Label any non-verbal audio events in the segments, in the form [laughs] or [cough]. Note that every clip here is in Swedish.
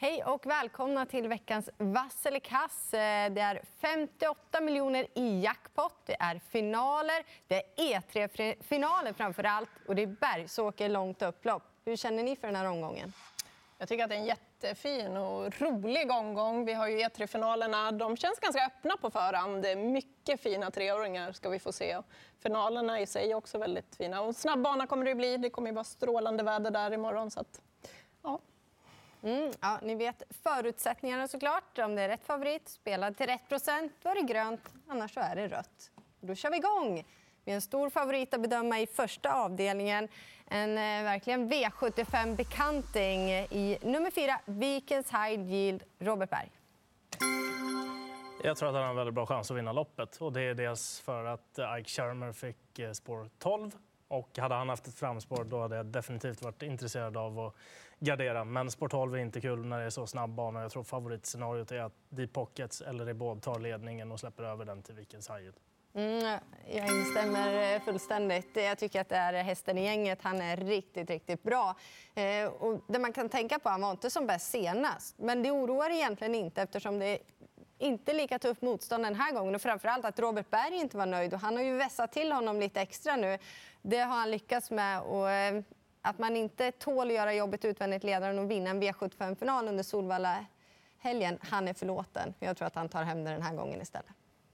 Hej och välkomna till veckans vass eller eh, kass. Det är 58 miljoner i jackpot, det är finaler, det är E3-finaler framför allt och det är Bergsåker långt upplopp. Hur känner ni för den här omgången? Jag tycker att det är en jättefin och rolig omgång. Vi har ju E3-finalerna. De känns ganska öppna på förhand. Det är mycket fina treåringar ska vi få se. Finalerna i sig är också väldigt fina. Och snabb bana kommer det bli. Det kommer ju vara strålande väder där imorgon. Så att, ja. Mm, ja, ni vet förutsättningarna såklart. Om det är rätt favorit, spelad till rätt procent, då är det grönt. Annars så är det rött. Då kör vi igång. Vi har en stor favorit att bedöma i första avdelningen. En eh, verkligen V75-bekanting i nummer fyra, Vikens High Yield, Robert Berg. Jag tror att han har en väldigt bra chans att vinna loppet. Och det är dels för att eh, Ike Shermer fick eh, spår 12. Och hade han haft ett framspår då hade jag definitivt varit intresserad av att gardera. Men spår 12 är inte kul när det är så snabb bana. Jag tror favoritscenariot är att Deep Pockets eller Rebod tar ledningen och släpper över den till Vikens High Mm, jag instämmer eh, fullständigt. Jag tycker att det är hästen i gänget. Han är riktigt, riktigt bra. Eh, och det man kan tänka på, han var inte som bäst senast. Men det oroar egentligen inte eftersom det inte lika tufft motstånd den här gången. Och framförallt att Robert Berg inte var nöjd. Och han har ju vässat till honom lite extra nu. Det har han lyckats med. Och, eh, att man inte tål att göra jobbet utvändigt ledaren och vinna en V75-final under Solvalla helgen, han är förlåten. Jag tror att han tar hem det den här gången istället.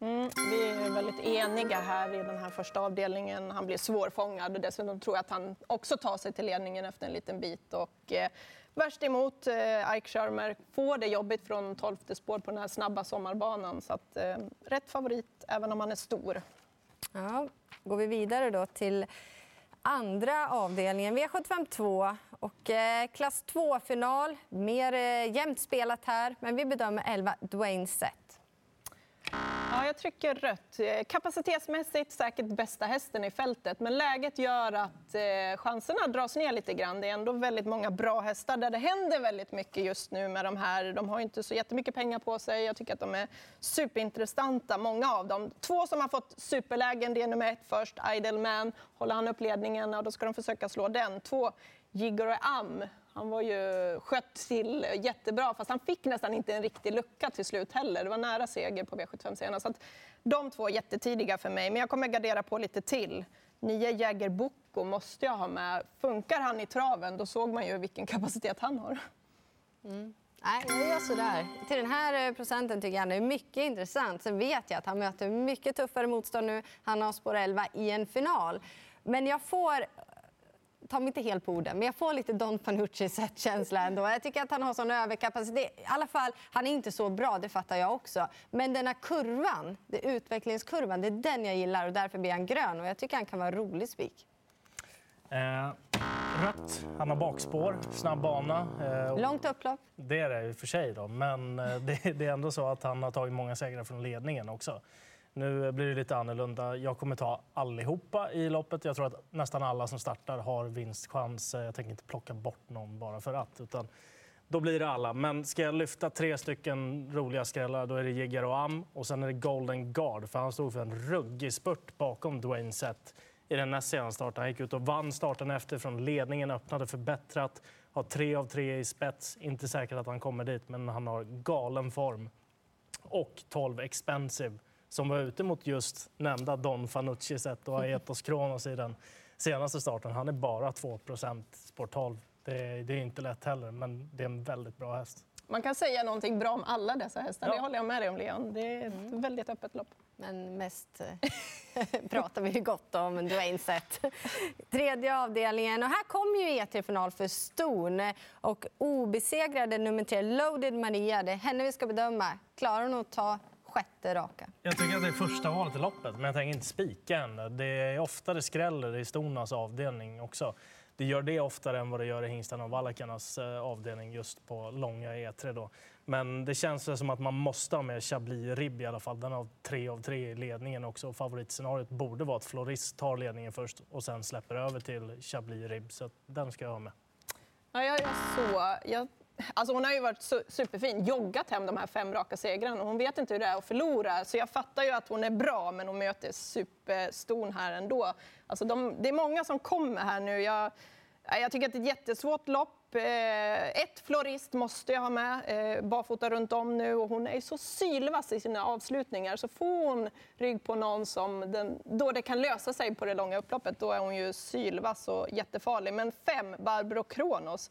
Mm, vi är väldigt eniga här i den här första avdelningen. Han blir svårfångad och dessutom tror jag att han också tar sig till ledningen efter en liten bit. Och, eh, värst emot eh, Ike Schermer får det jobbigt från 12 spår på den här snabba sommarbanan. Så att, eh, rätt favorit även om han är stor. Ja, går vi vidare då till andra avdelningen, V752, och eh, klass 2-final. Mer eh, jämnt spelat här, men vi bedömer 11 Dwayne Sett. Ja, jag trycker rött. Eh, kapacitetsmässigt säkert bästa hästen i fältet, men läget gör att eh, chanserna dras ner lite grann. Det är ändå väldigt många bra hästar där det händer väldigt mycket just nu med de här. De har inte så jättemycket pengar på sig. Jag tycker att de är superintressanta, många av dem. Två som har fått superlägen, det är nummer ett först, Idleman. Håller han upp ledningen, och då ska de försöka slå den. Två, Jigger Am han var ju skött till jättebra, fast han fick nästan inte en riktig lucka till slut heller. Det var nära seger på V75 senast. Så de två är jättetidiga för mig, men jag kommer gardera på lite till. Nio Jäger Boko måste jag ha med. Funkar han i traven, då såg man ju vilken kapacitet han har. Mm. Nej, jag gör sådär. Till den här eh, procenten tycker jag det är mycket intressant. Sen vet jag att han möter mycket tuffare motstånd nu. Han har spår 11 i en final. Men jag får ta mig inte helt på orden, men jag får lite Don Fanucci-känsla ändå. Jag tycker att han har sån överkapacitet. I alla fall, han är inte så bra, det fattar jag också. Men den här kurvan, det utvecklingskurvan, det är den jag gillar och därför blir han grön. Och jag tycker han kan vara rolig spik. Eh, rött. Han har bakspår, snabb bana. Eh, Långt upplopp. Det är det i och för sig, då. men eh, [laughs] det, det, är ändå så att han har tagit många segrar från ledningen också. Nu blir det lite annorlunda. Jag kommer ta allihopa i loppet. Jag tror att nästan alla som startar har vinstchans. Jag tänker inte plocka bort någon bara för att. Utan då blir det alla. Men ska jag lyfta tre stycken roliga skrällar då är det Jigger och Am och sen är det Golden Guard. För han stod för en ruggig spurt bakom Dwayne Sett i den näst senaste starten. Han gick ut och vann starten efter från ledningen, öppnade förbättrat. Har tre av tre i spets. Inte säkert att han kommer dit, men han har galen form. Och 12 expensive som var ute mot just nämnda Don Fanucci sett och [laughs] Aetos Kronos i den senaste starten. Han är bara 2 sport 12. Det är, det är inte lätt heller, men det är en väldigt bra häst. Man kan säga någonting bra om alla dessa hästar. Ja. Det håller jag med dig om, Leon. Det är ett mm. väldigt öppet lopp. Men mest eh, [laughs] pratar vi gott om Dwayne Sett. [laughs] Tredje avdelningen. Och här kommer ju E3-final för Ston. Och obesegrade nummer tre, Loaded Maria. Det är henne vi ska bedöma. Klarar hon att ta sjätte raka. Jag tycker att det är första valet i loppet, men jag tänker inte spika än. Det är ofta det skräller i Stonas avdelning också. Det gör det oftare än vad det gör i hingstarna och vallakarnas eh, avdelning just på långa E3. Då. Men det känns som att man måste ha med Chablis Ribb i alla fall. Den har tre av tre i ledningen också. Favoritscenariot borde vara att Florist tar ledningen först och sen släpper över till Chablis Ribb. Så den ska jag ha med. Ja, jag är så. Jag Alltså hon har ju varit superfin, joggat hem de här fem raka segrarna. Hon vet inte hur det är att förlora. Så jag fattar ju att hon är bra, men hon möter superston här ändå. Alltså de, det är många som kommer här nu. Jag, jag tycker att det är ett jättesvårt lopp. Eh, ett florist måste jag ha med, eh, barfota runt om nu och hon är så sylvass i sina avslutningar. Så får hon rygg på någon som den, då det kan lösa sig på det långa upploppet, då är hon ju sylvass och jättefarlig. Men fem, Barbro Kronos,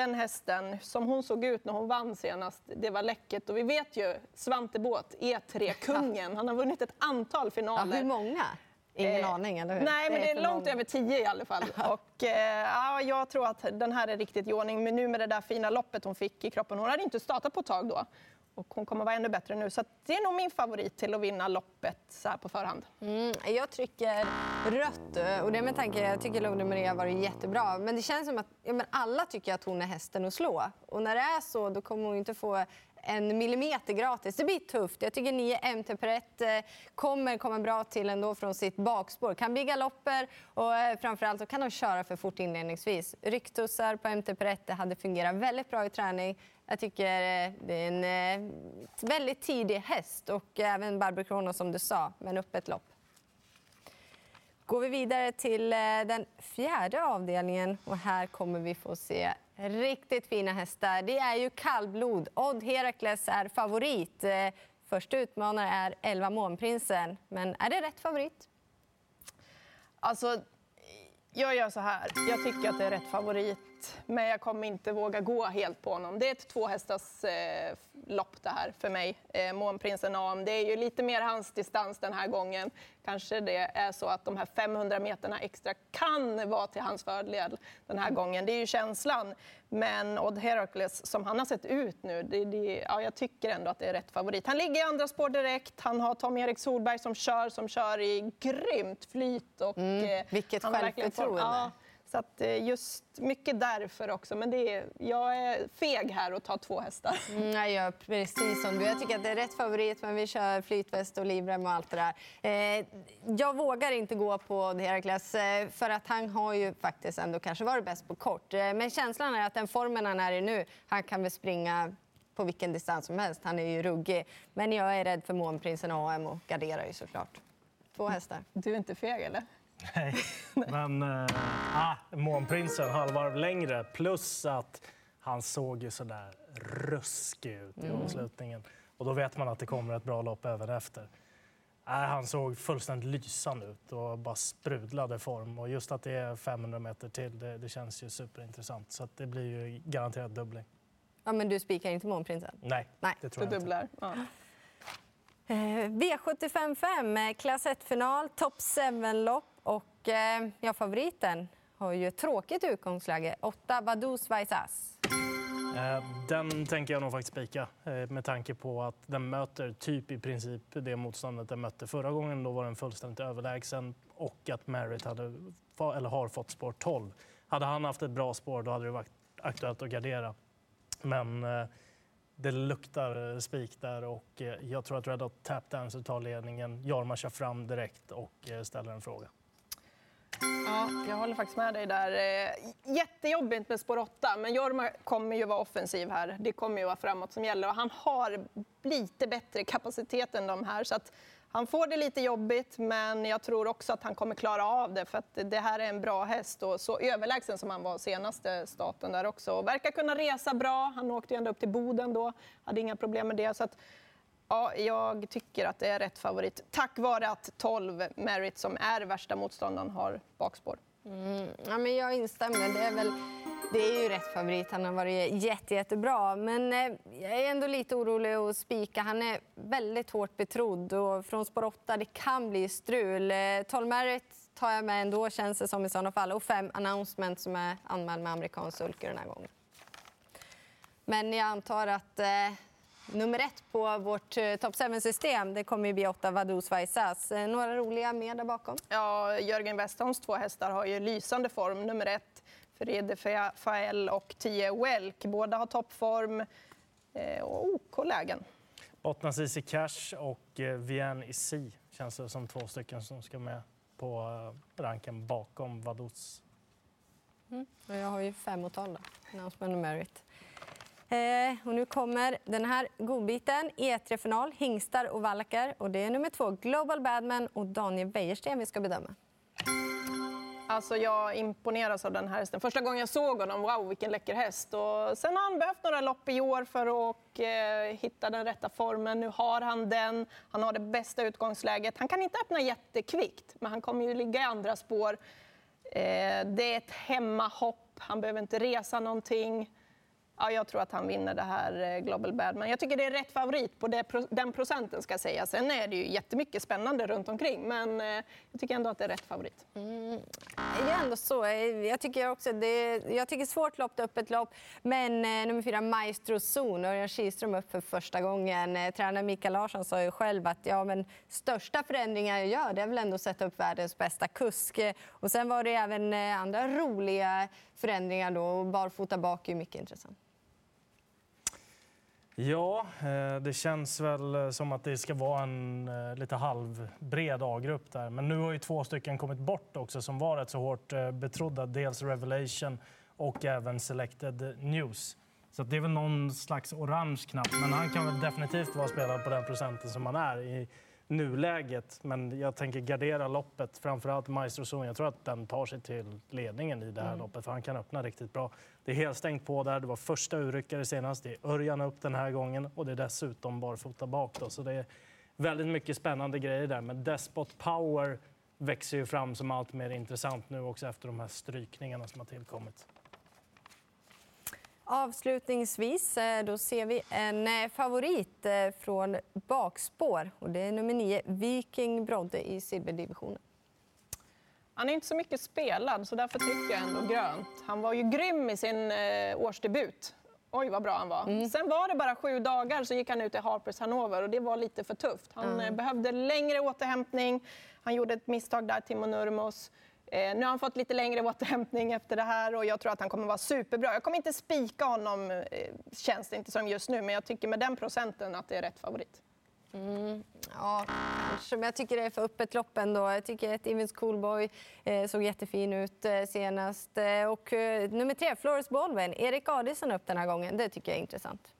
den hästen, som hon såg ut när hon vann senast, det var läckert. Och vi vet ju Svante Båth, E3-kungen, han har vunnit ett antal Ja, finaler. hur många? Ingen Eh, aning, eller hur? Nej, men det är för långt många. över tio i alla fall. [laughs] Och, eh, ja, jag tror att den här är riktigt i ordning. Men nu med det där fina loppet hon fick i kroppen, hon hade inte startat på ett tag då. Och hon kommer vara ännu bättre nu. Så att det är nog min favorit till att vinna loppet så här på förhand. Mm, jag trycker rött. Eh, och det med tanke, jag tycker Lode Maria har varit jättebra. Men det känns som att ja, men alla tycker att hon är hästen att slå. Och när det är så, då kommer hon inte få en millimeter gratis. Det blir tufft. Jag tycker 9 MT per 1 kommer komma bra till ändå från sitt bakspår. Kan bli galopper och eh, framförallt så kan de köra för fort inledningsvis. Rycktussar på MT per det hade fungerat väldigt bra i träning. Jag tycker eh, det är en eh, väldigt tidig häst och även Barbro Krono som du sa, men öppet lopp. Går vi vidare till den fjärde avdelningen och här kommer vi få se riktigt fina hästar. Det är ju kallblod. Odd Herakles är favorit. Eh, första utmanare är 11 Månprinsen. Men är det rätt favorit? Alltså, jag gör så här. Jag tycker att det är rätt favorit, men jag kommer inte våga gå helt på honom. Det är ett tvåhästars eh, lopp det här för mig. Eh, Månprinsen AM. Det är ju lite mer hans distans den här gången. Kanske det är så att de här 500 meterna extra kan vara till hans fördel den här gången. Det är ju känslan. Men Odd Herakles, som han har sett ut nu, det, det, ja, jag tycker ändå att det är rätt favorit. Han ligger i andra spår direkt. Han har Tom-Erik Solberg som kör, som kör i grymt flyt. Och, eh, vilket självförtroende. Ja, så att eh, just mycket därför också. Men det är, jag är feg här och tar två hästar. Mm, jag gör precis som du. Jag tycker att det är rätt favorit, men vi kör flytväst och livrem och allt det där. Eh, jag vågar inte gå på Herakles, eh, för att han har ju faktiskt ändå kanske varit bäst på kort. Eh, men känslan är att den formen han är i nu, han kan väl springa på vilken distans som helst. Han är ju ruggig. Men jag är rädd för Månprinsen AM och garderar ju såklart. Två hästar. Du är inte feg eller? Nej, men äh, Månprinsen halvvarv längre plus att han såg ju sådär ruskig ut i avslutningen. Och då vet man att det kommer ett bra lopp även efter. Äh, han såg fullständigt lysande ut och bara sprudlade form. Och just att det är 500 meter till, det, det känns ju superintressant. Så att det blir ju garanterat dubbling. Ja, men du spikar inte Månprinsen? Nej, Nej. det tror Du jag inte. dubblar. Ja. Eh, V755, eh, klass 1-final, top 7-lopp och eh, ja, favoriten har ju ett tråkigt utgångsläge. 8 Badou Vaisas. Eh, den tänker jag nog faktiskt spika eh, med tanke på att den möter typ i princip det motståndet den mötte förra gången. Då var den fullständigt överlägsen och att Merritt hade, eller har fått spår 12. Hade han haft ett bra spår då hade det varit aktuellt att gardera. Men eh, det luktar spik där och jag tror att Red Hot Tap Dancer tar ledningen. Jarmar kör fram direkt och ställer en fråga. Jag håller faktiskt med dig där. Eh, jättejobbigt med spår 8, men Jorma kommer ju vara offensiv här. Det kommer ju vara framåt som gäller och han har lite bättre kapacitet än de här. Så att han får det lite jobbigt, men jag tror också att han kommer klara av det för att det här är en bra häst och så överlägsen som han var senaste staten. där också. Och verkar kunna resa bra. Han åkte ju ända upp till Boden då, hade inga problem med det. Så att, Ja, jag tycker att det är rätt favorit. Tack vare att 12 Merit, som är värsta motståndaren, har bakspår. Mm, ja, men jag instämmer. Det är, väl, det är ju rätt favorit. Han har varit jätte, jättebra. Men eh, jag är ändå lite orolig att spika. Han är väldigt hårt betrodd. Och från spår 8 det kan bli strul. Eh, 12 Merit tar jag med ändå, känns det som i sådana fall. Och 5 Announcement som är anmäld med amerikansk sulky den här gången. Men jag antar att eh, nummer ett på vårt eh, top 7-system det kommer ju bli 8 Vaduz Vaisas. Eh, några roliga med där bakom? Ja, Jörgen Westholms två hästar har ju lysande form. Nummer ett, Frede Fael och 10 Welk. Båda har toppform eh, och OK-lägen. Bottnas Easy Cash och Vienne Isi känns det som två stycken som ska med på ranken bakom Vaduz. Och jag har ju fem och tolv då, announcement och merit. Eh, och nu kommer den här godbiten, E3-final, hingstar och valacker. Och det är nummer två, Global Badman och Daniel Wäjersten vi ska bedöma. Alltså jag imponeras av den här hästen. Första gången jag såg honom, wow vilken läcker häst. Och sen har han behövt några lopp i år för att eh, hitta den rätta formen. Nu har han den, han har det bästa utgångsläget. Han kan inte öppna jättekvickt, men han kommer ju ligga i andra spår. Eh, det är ett hemmahopp, han behöver inte resa någonting. Ja, jag tror att han vinner det här eh, Global Badman. Jag tycker det är rätt favorit på det, den procenten ska jag säga. Sen är det ju jättemycket spännande runt omkring, men eh, jag tycker ändå att det är rätt favorit. Mm. Det är ändå så. Eh, jag tycker också det jag tycker svårt lopp, det öppet lopp. Men eh, nummer fyra, Maestro Zon, Örjan Kihlström upp för första gången. Eh, tränare Mikael Larsson sa ju själv att ja, men största förändringar jag gör det är väl ändå att sätta upp världens bästa kusk. Och sen var det även andra roliga förändringar då. Barfota bak är mycket intressant. Ja, eh, det känns väl eh, som att det ska vara en eh, lite halvbred A-grupp där. Men nu har ju två stycken kommit bort också som var rätt så hårt betrodda. Dels Revelation och även Selected News. Så det är väl någon slags orange knapp. Men han kan väl definitivt vara spelad på den procenten som han är i nuläget. Men jag tänker gardera loppet, framförallt Maestro Zon. Jag tror att den tar sig till ledningen i det här mm. loppet, för han kan öppna riktigt bra. Det är helt stängt på där. Det var första urryckare senast. Det är Örjan upp den här gången och det är dessutom barfota bak. Då. Så det är väldigt mycket spännande grejer där. Men Despot Power växer ju fram som allt mer intressant nu också efter de här strykningarna som har tillkommit. Avslutningsvis eh, då ser vi en eh, favorit eh, från bakspår. Och det är nummer nio, Viking Brodde i silverdivisionen. Han är inte så mycket spelad, så därför tycker jag ändå grönt. Han var ju grym i sin årsdebut. Oj, vad bra han var. Mm. Sen var det bara sju dagar så gick han ut i Harpers Hanover och det var lite för tufft. Han mm. behövde längre återhämtning. Han gjorde ett misstag där, Timo Nurmos. Eh, nu har han fått lite längre återhämtning efter det här och jag tror att han kommer vara superbra. Jag kommer inte spika honom, eh, känns det inte som just nu, men jag tycker med den procenten att det är rätt favorit. Mm, ja, kanske. Men jag tycker det är för öppet lopp ändå. Jag tycker att Evans Coolboy eh, såg jättefin ut eh, senast. Eh, och eh, nummer tre, Flores Baldwin. Erik Adielsson upp den här gången. Det tycker jag är intressant.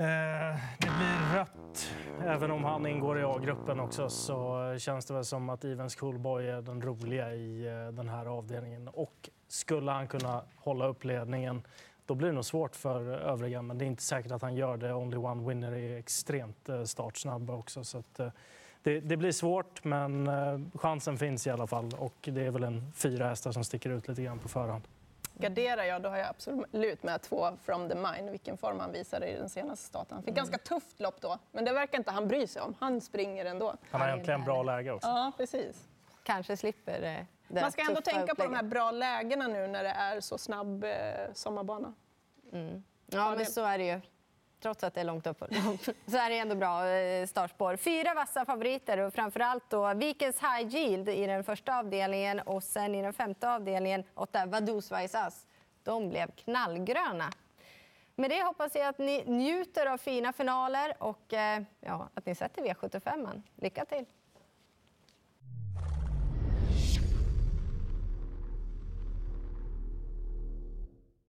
Eh, det blir rött. Även om han ingår i A-gruppen också så känns det väl som att Evens Coolboy är den roliga i eh, den här avdelningen. Och skulle han kunna hålla upp ledningen då blir det nog svårt för övriga. Men det är inte säkert att han gör det. Only One Winner är extremt eh, startsnabb också. Så att, det, det, blir svårt, men chansen finns i alla fall. Och det är väl en fyra hästar som sticker ut lite grann på förhand. Garderar jag, då har jag absolut med två from the mine, vilken form han visade i den senaste starten. Han fick mm. ganska tufft lopp då, men det verkar inte han bry sig om. Han springer ändå. Han har äntligen bra läge också. Ja, precis. Kanske slipper det Man ska ändå tänka på de här bra lägena nu när det är så snabb eh, sommarbana. Mm. Ja, men så är det ju trots att det är långt upp. [laughs] så är det ändå bra eh, startspår. Fyra vassa favoriter och framförallt då Vikens High Yield i den första avdelningen och sen i den femte avdelningen åtta Vaduz Vaisas. De blev knallgröna. Med det hoppas jag att ni njuter av fina finaler och eh, ja, att ni sätter V75. Lycka till!